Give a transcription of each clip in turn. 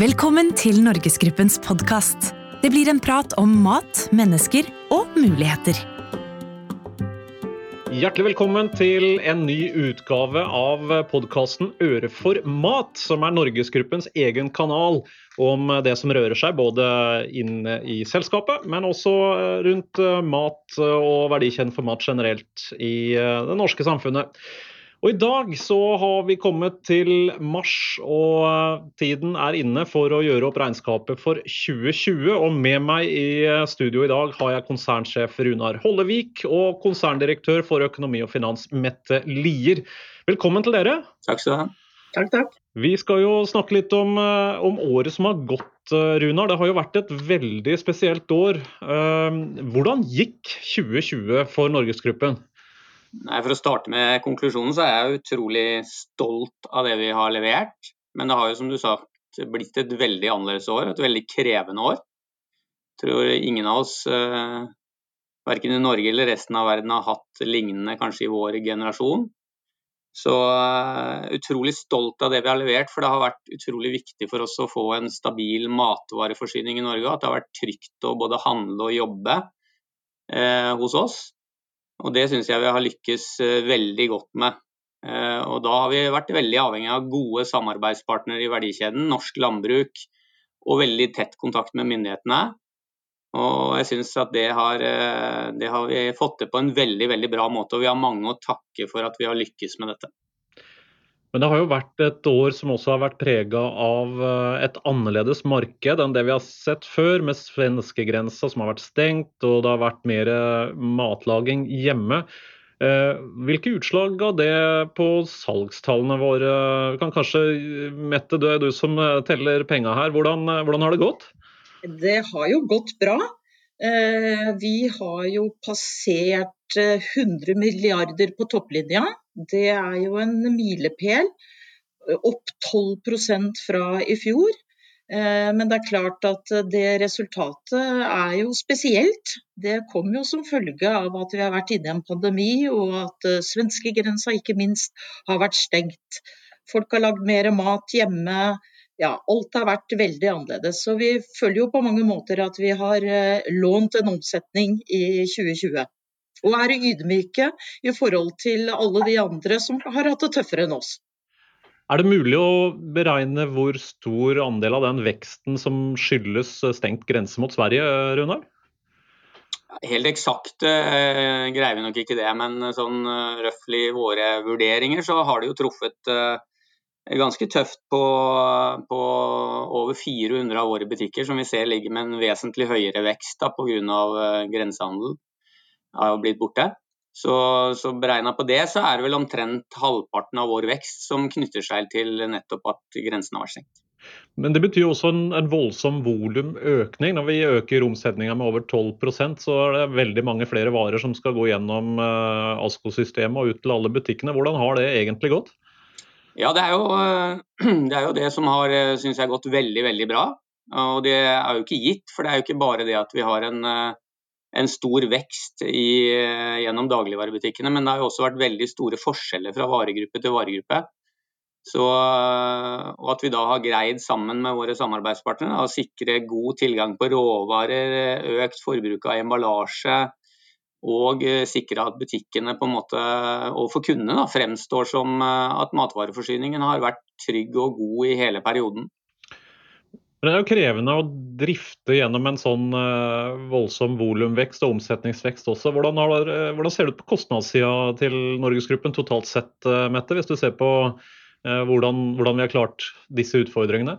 Velkommen til Norgesgruppens podkast. Det blir en prat om mat, mennesker og muligheter. Hjertelig velkommen til en ny utgave av podkasten Øre for mat, som er Norgesgruppens egen kanal om det som rører seg både inne i selskapet, men også rundt mat og verdikjeden for mat generelt i det norske samfunnet. Og I dag så har vi kommet til mars, og tiden er inne for å gjøre opp regnskapet for 2020. Og Med meg i studio i dag har jeg konsernsjef Runar Hollevik og konserndirektør for økonomi og finans Mette Lier. Velkommen til dere. Takk skal du ha. Takk, takk. Vi skal jo snakke litt om, om, året som har gått, Runar. Det har jo vært et veldig spesielt år. Hvordan gikk 2020 for Norgesgruppen? Nei, For å starte med konklusjonen, så er jeg utrolig stolt av det vi har levert. Men det har jo som du sa blitt et veldig annerledes år, et veldig krevende år. Jeg tror ingen av oss, eh, verken i Norge eller resten av verden, har hatt lignende kanskje i vår generasjon. Så uh, utrolig stolt av det vi har levert, for det har vært utrolig viktig for oss å få en stabil matvareforsyning i Norge. At det har vært trygt å både handle og jobbe eh, hos oss. Og Det syns jeg vi har lykkes eh, veldig godt med. Eh, og Da har vi vært veldig avhengig av gode samarbeidspartnere i verdikjeden, norsk landbruk og veldig tett kontakt med myndighetene. Og jeg synes at det har, eh, det har vi fått til på en veldig veldig bra måte, og vi har mange å takke for at vi har lykkes med dette. Men det har jo vært et år som også har vært prega av eh, et annerledes marked enn det vi har sett før, med svenskegrensa som har vært stengt, og det har vært mer eh, matlaging hjemme. Eh, hvilke utslag ga det på salgstallene våre? Vi Kan kanskje, Mette, du er du som teller penga her. Hvordan, hvordan har det gått? Det har jo gått bra. Vi har jo passert 100 milliarder på topplinja det er jo en milepæl. Opp 12% fra i fjor. Eh, men det er klart at det resultatet er jo spesielt. Det kom jo som følge av at vi har vært inne i en pandemi, og at eh, svenskegrensa ikke minst har vært stengt. Folk har lagd mer mat hjemme. Ja, alt har vært veldig annerledes. Så vi føler jo på mange måter at vi har eh, lånt en omsetning i 2020 og er ydmyke i forhold til alle de andre som har hatt det tøffere enn oss. Er det mulig å beregne hvor stor andel av den veksten som skyldes stengt grense mot Sverige, Runar? Helt eksakt eh, greier vi nok ikke det, men sånn uh, røftlig våre vurderinger, så har det jo truffet eh, ganske tøft på, på, over 400 av våre butikker, som vi ser ligger med en vesentlig høyere vekst pga. Eh, grensehandel har blitt borte. Så, så beregna på det, så er det vel omtrent halvparten av vår vekst som knytter seg til nettopp at grensen har vært stengt. Men det betyr også en, en voldsom volumøkning. Når vi øker omsetninga med over 12% så er det veldig mange flere varer som skal gå gjennom uh, ASKO-systemet og ut til alle butikkene. Hvordan har det egentlig gått? Ja, Det er jo det, er jo det som har eh, synes jeg, gått veldig veldig bra. Og Det er jo ikke gitt, for det er jo ikke bare det at vi har en uh, en stor vekst i, eh, gjennom dagligvarebutikkene, men det har jo også vært veldig store forskjeller fra varegruppe til varegruppe. Så, og at vi da har greid sammen med våre samarbeidspartnere å sikre god tilgang på råvarer, økt forbruk av emballasje og eh, sikre at butikkene på en måte, og for kundene da, fremstår som eh, at matvareforsyningen har vært trygg og god i hele perioden. Men det er jo krevende å drifte gjennom en sånn uh, voldsom volumvekst og omsetningsvekst også. Hvordan, har, uh, hvordan, ser det ut på kostnadssida til Norgesgruppen totalt sett, uh, Mette, hvis du ser på hvordan, hvordan, vi har klart disse utfordringene?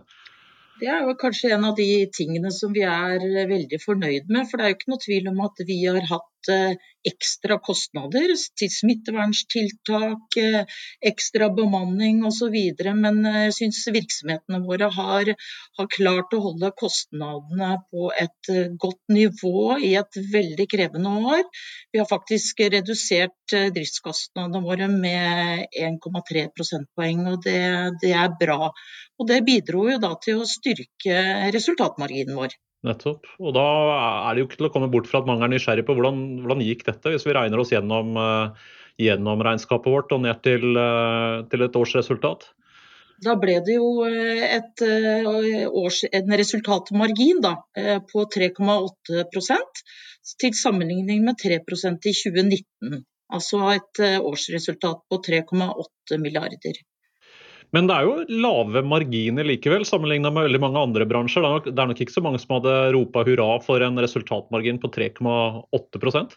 Det er jo kanskje en av de tingene som vi er veldig fornøyd med. For det er jo ikke noe tvil om at vi har hatt eh, ekstra kostnader til smittevernstiltak, eh, ekstra bemanning osv. Men eh, jeg syns virksomhetene våre har, har, klart å holde kostnadene på et godt nivå i et veldig krevende år. Vi har faktisk redusert driftskostnadene våre med 1,3 prosentpoeng, og det, det er bra. Og Det bidro jo da til å styrke resultatmarginen vår. Nettopp. Og Da er det jo ikke til å komme bort fra at mange er nysgjerrig på hvordan, hvordan gikk dette, hvis vi regner oss gjennom, uh, gjennom regnskapet vårt og ned til, uh, til et årsresultat? Da ble det jo et, års, en resultatmargin da, på 3,8% til sammenligning med 3% i 2019. Altså et årsresultat på 3,8 milliarder. Men det er jo lave marginer likevel, sammenlignet med veldig mange andre bransjer. Det er nok, det er nok ikke så mange som hadde ropa hurra for en resultatmargin på 3,8%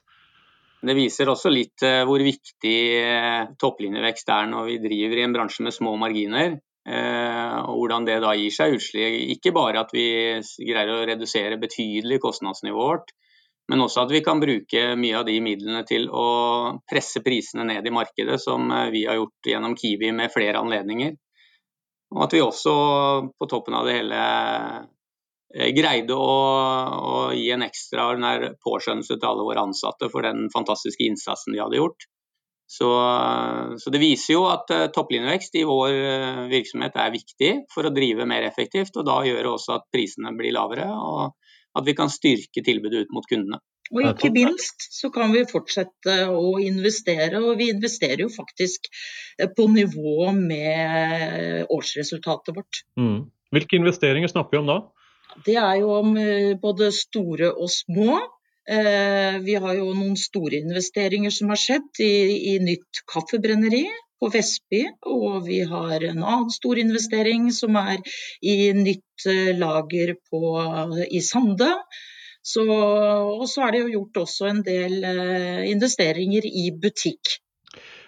Det viser også litt eh, hvor viktig eh, topplinjevekst er når vi driver i en bransje med små marginer. Eh, og hvordan det da gir seg utslag. Ikke bare at vi greier å redusere betydelig kostnadsnivået vårt, men også at vi kan bruke mye av de midlene til å presse prisene ned i markedet, som vi har gjort gjennom Kiwi med flere anledninger. Og at vi også på toppen av det hele eh, greide å, å gi en ekstraordinær påskjønnelse til alle våre ansatte for den fantastiske innsatsen de hadde gjort. Så, så det viser jo at uh, topplinjevekst i vår uh, virksomhet er viktig for å drive mer effektivt, og da gjør det også at prisene blir lavere, og at vi kan styrke tilbudet ut mot kundene. Og ikke minst så kan vi fortsette å investere, og vi investerer jo faktisk eh, på nivå med årsresultatet vårt. Mm. Hvilke investeringer snakker vi om da? Det er jo om eh, både store og små. Eh, vi har jo noen store investeringer som har skjedd i, i nytt kaffebrenneri på Vestby, og vi har en annen stor investering som er i nytt lager på, i Sande. Så, og så er det jo gjort også en del eh, investeringer i butikk.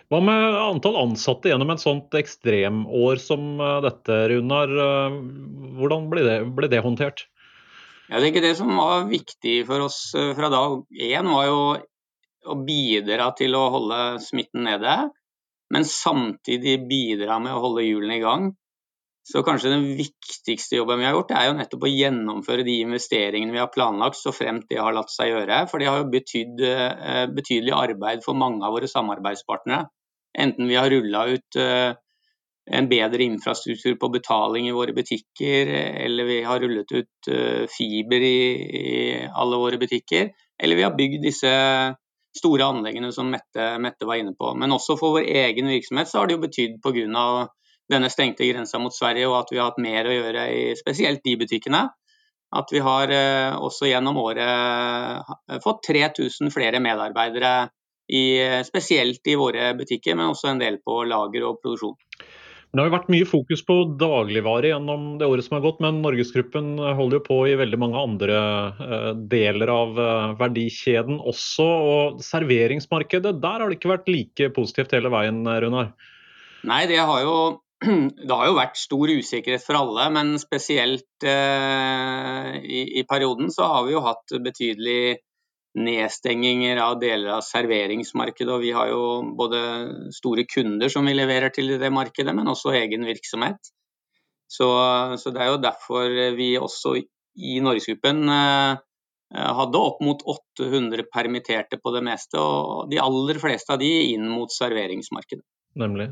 Hva med antall ansatte gjennom et sånt ekstremår som eh, dette, Runar? Eh, hvordan ble det, ble det håndtert? Jeg tenker Det som var viktig for oss fra dag én, var jo å bidra til å holde smitten nede. Men samtidig bidra med å holde hjulene i gang. Så kanskje den viktigste jobben vi har gjort, er jo nettopp å gjennomføre de investeringene vi har planlagt, så fremt det har latt seg gjøre. For det har jo betydd eh, betydelig arbeid for mange av våre samarbeidspartnere. Enten vi har rulla ut eh, en bedre infrastruktur på betaling i våre butikker, eller vi har rullet ut eh, fiber i, i alle våre butikker, eller vi har bygd disse store anleggene som Mette, Mette, var inne på. Men også for vår egen virksomhet så har det jo betydd pga denne stengte grensa mot Sverige, og at vi har hatt mer å gjøre i spesielt de butikkene. At vi har eh, også gjennom året eh, fått 3000 flere medarbeidere, i, spesielt i våre butikker, men også en del på lager og produksjon. Det har jo vært mye fokus på dagligvare gjennom det året som har gått, men Norgesgruppen holder jo på i veldig mange andre eh, deler av verdikjeden også. og Serveringsmarkedet, der har det ikke vært like positivt hele veien, Runar? Nei, det har jo det har jo vært stor usikkerhet for alle, men spesielt eh, i, i, perioden så har vi jo hatt betydelig nedstenginger av deler av serveringsmarkedet. Og vi har jo både store kunder som vi leverer til i det markedet, men også egen virksomhet. Så, så det er jo derfor vi også i Norgesgruppen eh, hadde opp mot 800 permitterte på det meste, og de aller fleste av de inn mot serveringsmarkedet. Nemlig.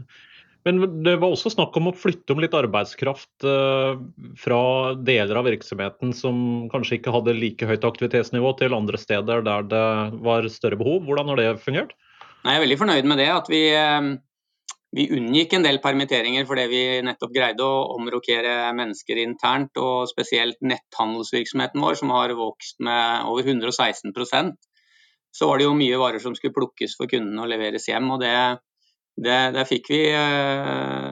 Men det var også snakk om å flytte om litt arbeidskraft eh, fra deler av virksomheten som kanskje ikke hadde like høyt aktivitetsnivå, til andre steder der det var større behov. Hvordan har det fungert? Jeg er veldig fornøyd med det. At vi, eh, vi unngikk en del permitteringer fordi vi nettopp greide å omrokere mennesker internt. Og spesielt netthandelsvirksomheten vår, som har vokst med over 116% Så var det jo mye varer som skulle plukkes for kundene og leveres hjem. og det det, der fikk vi eh,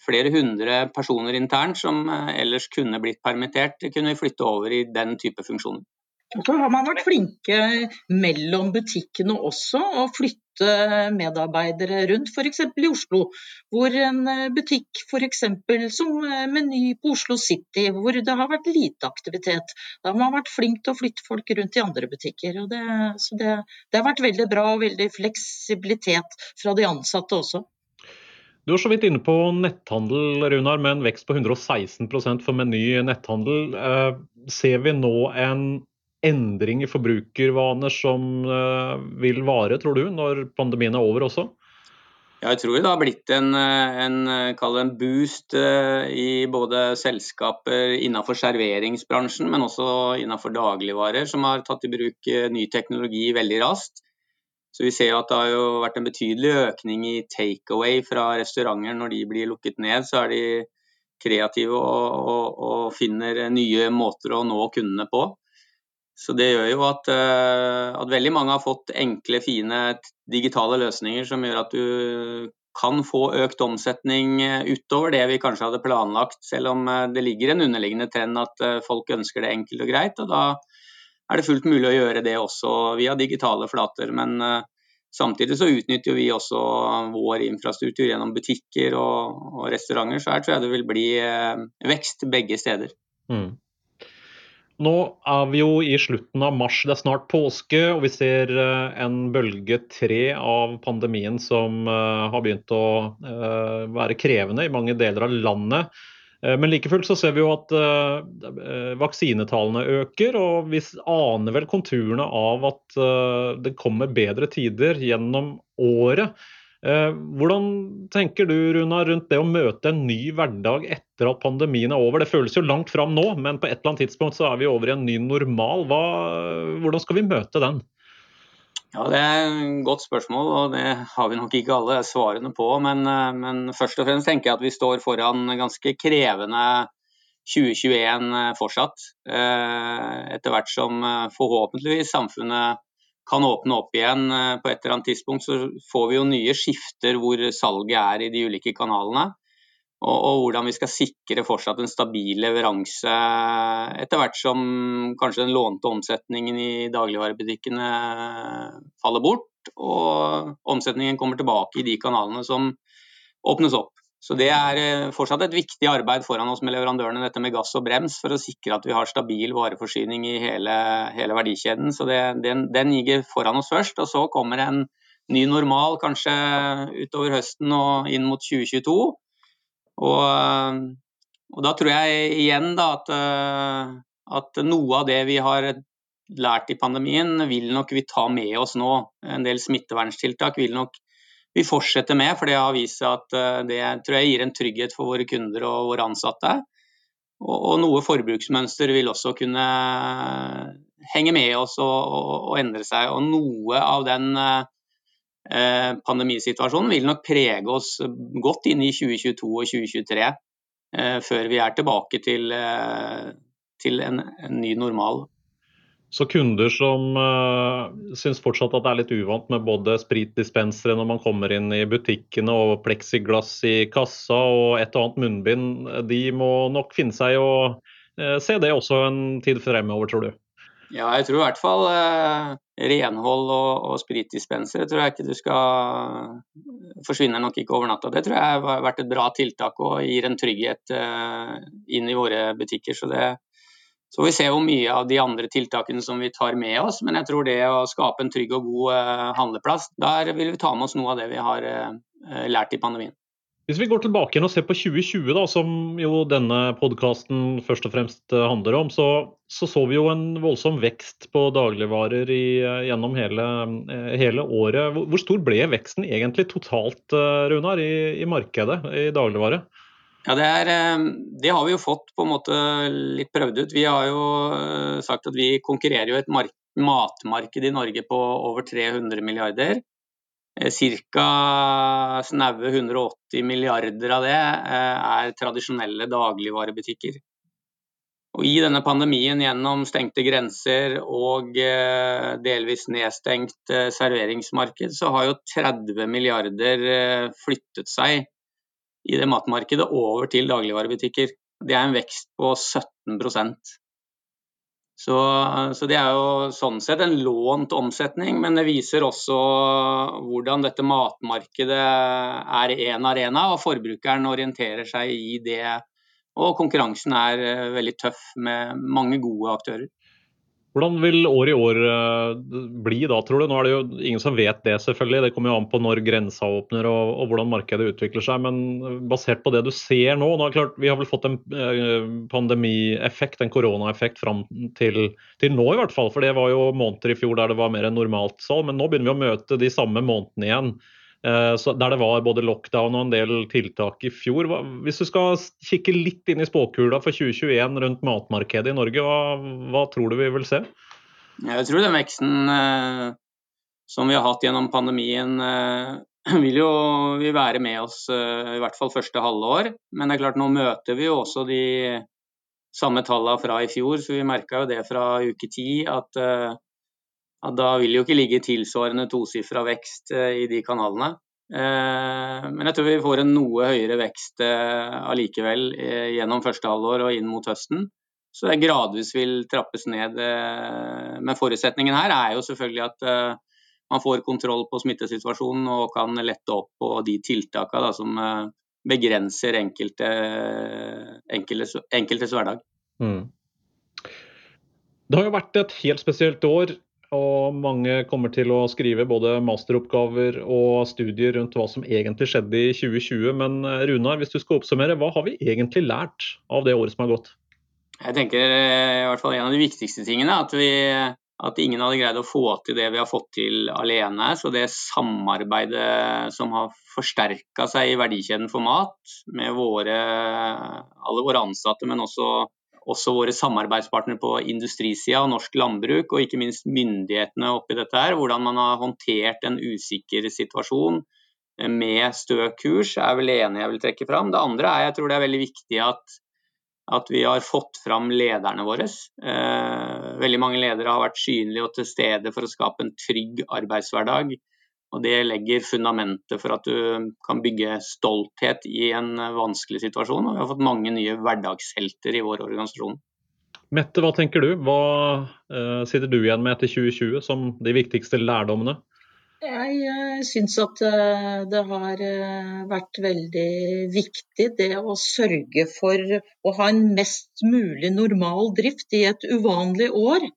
flere hundre personer internt som eh, ellers kunne blitt permittert, kunne vi flytte over i den type funksjoner. Så har man vært flinke mellom butikkene også, å flytte medarbeidere rundt. F.eks. i Oslo, hvor en butikk f.eks. som Meny på Oslo City, hvor det har vært lite aktivitet. Da har man vært flink til å flytte folk rundt i andre butikker. Det, så det, det har vært veldig bra og veldig fleksibilitet fra de ansatte også. Du er så vidt inne på netthandel, Runar, med en vekst på 116% for Meny netthandel. Eh, ser vi nå en endring i forbrukervaner som eh, vil vare, tror du, når pandemien er over også? Jeg tror det har blitt en, eh, en, eh, en boost i både selskaper innenfor serveringsbransjen, men også innenfor dagligvarer, som har tatt i bruk ny teknologi veldig raskt. Så vi ser at det har jo vært en betydelig økning i takeaway fra restauranter. Når de blir lukket ned, så er de kreative og, og, og finner nye måter å nå kundene på. Så det gjør jo at, eh, at, veldig mange har fått enkle, fine digitale løsninger som gjør at du kan få økt omsetning eh, utover det vi kanskje hadde planlagt, selv om eh, det ligger en underliggende trend at folk ønsker det enkelt og greit. og Da er det fullt mulig å gjøre det også via digitale flater. Men samtidig så utnytter vi også vår infrastruktur gjennom butikker og, og, restauranter. Så her tror jeg det vil bli vekst begge steder. Mm. Nå er vi jo i slutten av mars, det er snart påske, og vi ser eh, en bølge tre av pandemien som har begynt å være krevende i mange deler av landet. Eh, men like fullt så ser vi jo at vaksinetallene øker, og vi aner vel konturene av at det kommer bedre tider gjennom året. Uh, hvordan tenker du Runa, rundt det å møte en ny hverdag etter at pandemien er over? Det føles jo langt fram nå, men på et eller annet tidspunkt så er vi over i en ny normal. Hva, hvordan skal vi møte den? Ja, Det er et godt spørsmål, og det har vi nok ikke alle svarene på. Men, eh, men først og fremst tenker jeg at vi står foran ganske krevende 2021 eh, fortsatt. Eh, etter hvert som forhåpentligvis samfunnet kan åpne opp igjen på et eller annet tidspunkt, så får vi jo nye skifter hvor salget er i de ulike kanalene og, og, hvordan vi skal sikre fortsatt en stabil leveranse etter hvert som kanskje den lånte omsetningen i dagligvarebutikkene faller bort, og omsetningen kommer tilbake i de kanalene som åpnes opp. Så Det er eh, fortsatt et viktig arbeid foran oss med leverandørene, dette med gass og brems, for å sikre at vi har stabil vareforsyning i hele, hele verdikjeden. Så det, den, den ligger foran oss først. og Så kommer en ny normal kanskje utover høsten og inn mot 2022. Og, eh, og da tror jeg igjen da, at, eh, at, noe av det vi har lært i pandemien, vil nok vi ta med oss nå. En del smitteverntiltak vil nok vi fortsetter med, for det har vist seg at eh, det tror jeg gir en trygghet for våre kunder og våre ansatte. Og, noe forbruksmønster vil også kunne henge med oss og, og, og endre seg. Og noe av den Eh, pandemisituasjonen vil nok prege oss godt inn i 2022 og 2023 eh, før vi er tilbake til, eh, til en, en, ny normal. Så kunder som uh, syns fortsatt at det er litt uvant med både spritdispensere når man kommer inn i butikkene og pleksiglass i kassa og et og annet munnbind, de må nok finne seg i å uh, se det også en tid fremover, tror du? Ja, jeg tror i hvert fall uh, renhold og, og spritdispensere tror jeg ikke du skal forsvinner nok ikke over natta. Det tror jeg har vært et bra tiltak og gir en trygghet inn i våre butikker. Så, det, så vi ser jo mye av de andre tiltakene som vi tar med oss. Men jeg tror det å skape en trygg og god eh, handleplass, der vil vi ta med oss noe av det vi har eh, lært i pandemien. Hvis vi går tilbake igjen og ser på 2020, da, som jo denne podkasten først og fremst eh, handler om, så, så, så vi jo en voldsom vekst på dagligvarer i, gjennom hele, hele, året. Hvor stor ble veksten egentlig totalt Runar, i, i markedet i dagligvare? Ja, det, er, det, har vi jo fått på en måte litt prøvd ut. Vi har jo sagt at vi konkurrerer jo et matmarked i Norge på over 300 milliarder. Eh, ca. snaue 180 milliarder av det eh, er tradisjonelle dagligvarebutikker. Og I denne pandemien gjennom stengte grenser og eh, delvis nedstengt serveringsmarked, så har jo 30 milliarder flyttet seg i det matmarkedet over til dagligvarebutikker. Det er en vekst på 17 så, så, det er jo sånn sett en lånt omsetning, men det viser også hvordan dette matmarkedet er én arena, og forbrukeren orienterer seg i det. Og konkurransen er eh, veldig tøff med mange gode aktører. Hvordan vil året i år eh, bli da, tror du? Nå er det jo ingen som vet det, selvfølgelig. Det kommer jo an på når grensa åpner og, og hvordan markedet utvikler seg. Men basert på det du ser nå, nå klart, Vi har vel fått en eh, pandemieffekt, en koronaeffekt fram til, til, nå i hvert fall. For det var jo måneder i fjor der det var mer enn normalt salg. Men nå begynner vi å møte de samme månedene igjen. Eh, der det var både lockdown og en del tiltak i fjor. Hvis du skal kikke litt inn i spåkula for 2021 rundt matmarkedet i Norge, hva, hva tror du vi vil se? Jeg tror den veksten eh, som vi har hatt gjennom pandemien, vil jo vil være med oss i hvert fall første halvår. Men det er klart, nå møter vi jo også de samme tallene fra i fjor, så vi merka jo det fra uke ti at, da vil jo ikke ligge tilsvarende tosifra vekst i de kanalene. Men jeg tror vi får en noe høyere vekst allikevel gjennom første halvår og inn mot høsten. Så det gradvis vil trappes ned. Men forutsetningen her er jo selvfølgelig at man får kontroll på smittesituasjonen og kan lette opp på de tiltakene som begrenser enkelte, enkeltes, enkeltes hverdag. Mm. Det har jo vært et helt spesielt år, og mange kommer til å skrive både masteroppgaver og studier rundt hva som egentlig skjedde i 2020. Men Runar, hvis du skal oppsummere, hva har vi egentlig lært av det året som har gått? Jeg tenker i hvert fall en av de viktigste tingene at, vi, at ingen hadde greid å få til det vi har fått til alene. Så det samarbeidet som har forsterka seg i verdikjeden for mat, med våre, alle våre ansatte, men også, også våre samarbeidspartnere på industrisida norsk landbruk, og ikke minst myndighetene oppi dette her. Hvordan man har håndtert en usikker situasjon med stø kurs, er vel ene jeg vil trekke fram. Det andre er jeg tror det er veldig viktig at at vi har fått fram lederne våre. Eh, veldig mange ledere har vært synlige og til stede for å skape en trygg arbeidshverdag. Og Det legger fundamentet for at du kan bygge stolthet i en vanskelig situasjon. Og vi har fått mange nye hverdagshelter i vår organisasjon. Mette, hva tenker du? Hva uh, sitter du igjen med etter 2020 som de viktigste lærdommene? Jeg eh, syns at eh, det har eh, vært veldig viktig det å sørge for å ha en mest mulig normal drift i et uvanlig år.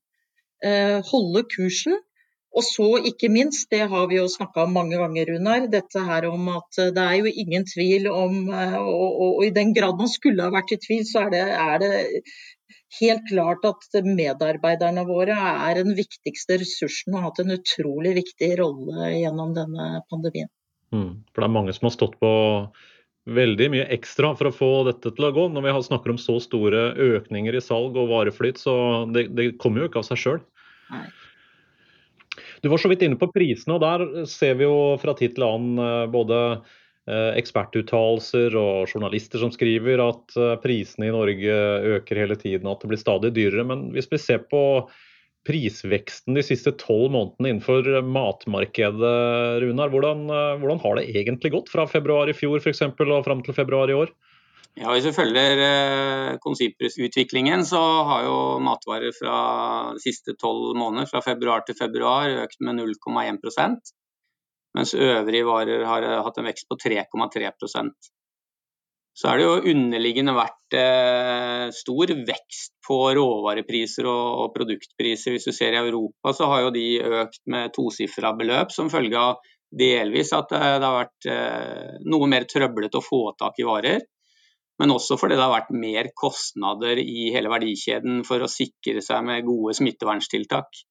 Holde kursen. Og så ikke minst, det har vi jo snakka om mange ganger, Runar, dette her om at det er jo ingen tvil om og, og, og, i den grad man skulle ha vært i tvil, så er det, er det helt klart at medarbeiderne våre er den viktigste ressursen og har hatt en utrolig viktig rolle gjennom denne pandemien. Mm, for det er mange som har stått på veldig mye ekstra for å få dette til å gå. Når vi snakker om så store økninger i salg og vareflyt, så det, det kommer jo ikke av seg sjøl. Du var så vidt inne på prisene, og der ser vi jo fra tid til annen eh, både Eh, ekspertuttalelser og journalister som skriver at eh, prisene i Norge øker hele tiden og at det blir stadig dyrere. Men hvis vi ser på prisveksten de siste tolv månedene innenfor matmarkedet, Runar, hvordan, eh, hvordan, har det egentlig gått fra februar i fjor f.eks. og fram til februar i år? Ja, Hvis vi følger eh, så har jo matvarer fra de siste tolv måneder, fra februar til februar, økt med 0,1 mens øvrige varer har eh, hatt en vekst på 3,3% så er det jo underliggende vært eh, stor vekst på råvarepriser og, og, produktpriser. Hvis du ser i Europa, så har jo de økt med tosifra beløp som følge av delvis at eh, det har vært noe mer trøblete å få tak i varer. Men også fordi det har vært mer kostnader i hele verdikjeden for å sikre seg med gode smitteverntiltak.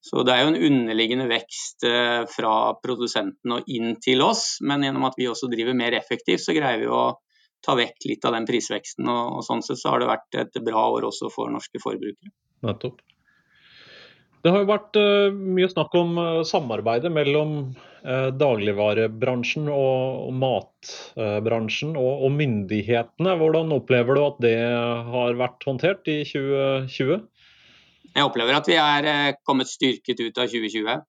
Så det er jo en underliggende vekst eh, fra produsenten og inn til oss, men gjennom at vi også driver mer effektivt, så greier vi å ta vekk litt av den prisveksten. Og, sånn sett så har det vært et bra år også for norske forbrukere. Nettopp. Det har jo vært uh, mye snakk om uh, samarbeidet mellom dagligvarebransjen og, matbransjen og, og, myndighetene. Hvordan opplever du at det har vært håndtert i 2020? Jeg opplever at vi er eh, kommet styrket ut av 2020.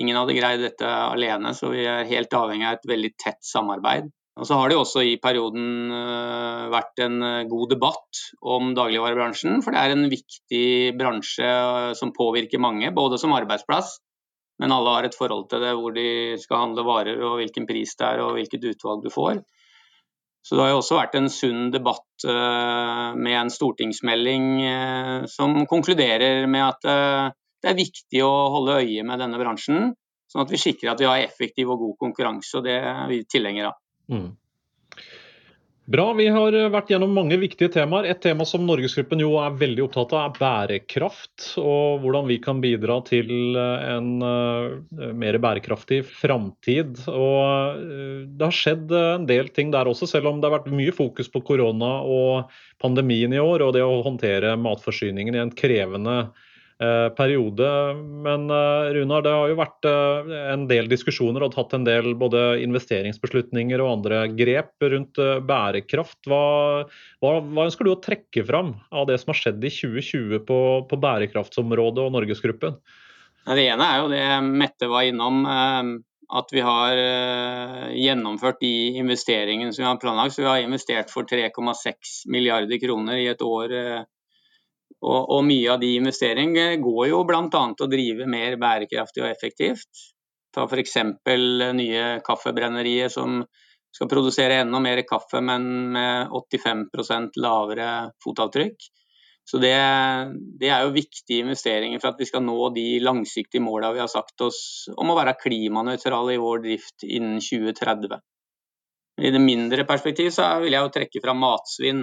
Ingen hadde greid dette alene, så vi er helt avhengig av et veldig tett samarbeid. Og så har det også i perioden eh, vært en eh, god debatt om dagligvarebransjen. For det er en viktig bransje som påvirker mange, både som arbeidsplass, men alle har et forhold til det hvor de skal handle varer og hvilken pris det er og hvilket utvalg du får. Så det har jo også vært en sunn debatt eh, med en stortingsmelding eh, som konkluderer med at eh, det er viktig å holde øye med denne bransjen, sånn at vi sikrer at vi har effektiv og god konkurranse. og Det er vi tilhengere av. Mm. Bra. Vi har eh, vært gjennom mange viktige temaer. Et tema som Norgesgruppen jo er veldig opptatt av, er bærekraft. Og hvordan vi kan bidra til eh, en uh, mer bærekraftig framtid. Og det har skjedd en del ting der også, selv om det har vært mye fokus på korona og pandemien i år. Og det å håndtere matforsyningen i en krevende Eh, periode. Men eh, Runar, det har jo vært eh, en del diskusjoner og tatt en del både investeringsbeslutninger og andre grep rundt bærekraft. Hva, hva, hva ønsker du å trekke fram av det som har skjedd i 2020 på, på bærekraftsområdet og Norgesgruppen? Det ene er jo det Mette var innom, at vi har gjennomført de investeringene som vi har planlagt. Så vi har investert for 3,6 milliarder kroner i et år og, og mye av de investeringene går jo bl.a. til å drive mer bærekraftig og effektivt. Ta f.eks. nye kaffebrennerier som skal produsere enda mer kaffe, men med 85% lavere fotavtrykk. Så det, det, er jo viktige investeringer for at vi skal nå de langsiktige målene vi har sagt oss om å være klimanøytrale i vår drift innen 2030. I det mindre perspektiv så vil jeg jo trekke fram matsvinn.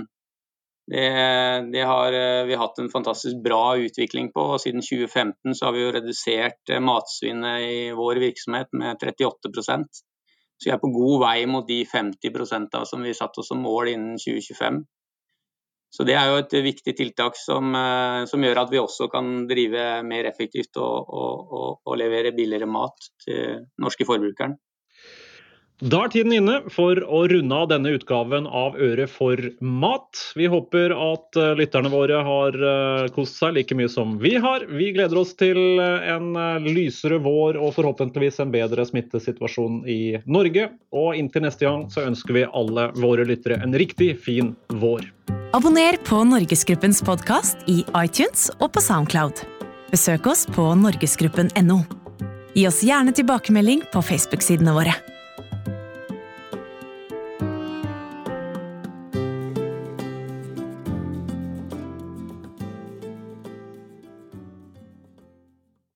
Det, det, har eh, vi hatt en fantastisk bra utvikling på. og Siden 2015 så har vi jo redusert eh, matsvinnet i vår virksomhet med 38% Så vi er på god vei mot de 50% som vi satte oss som mål innen 2025. Så Det er jo et viktig tiltak som, eh, som gjør at vi også kan drive mer effektivt og, og, og, og levere billigere mat til norske forbrukeren. Da er tiden inne for å runde av denne utgaven av Øre for mat. Vi håper at eh, lytterne våre har eh, kost seg like mye som vi har. Vi gleder oss til eh, en lysere vår og forhåpentligvis en bedre smittesituasjon i Norge. Og inntil neste gang så ønsker vi alle våre lyttere en riktig fin vår. Abonner på Norgesgruppens podkast i iTunes og på Soundcloud. Besøk oss på norgesgruppen.no. Gi oss gjerne tilbakemelding på Facebook-sidene våre.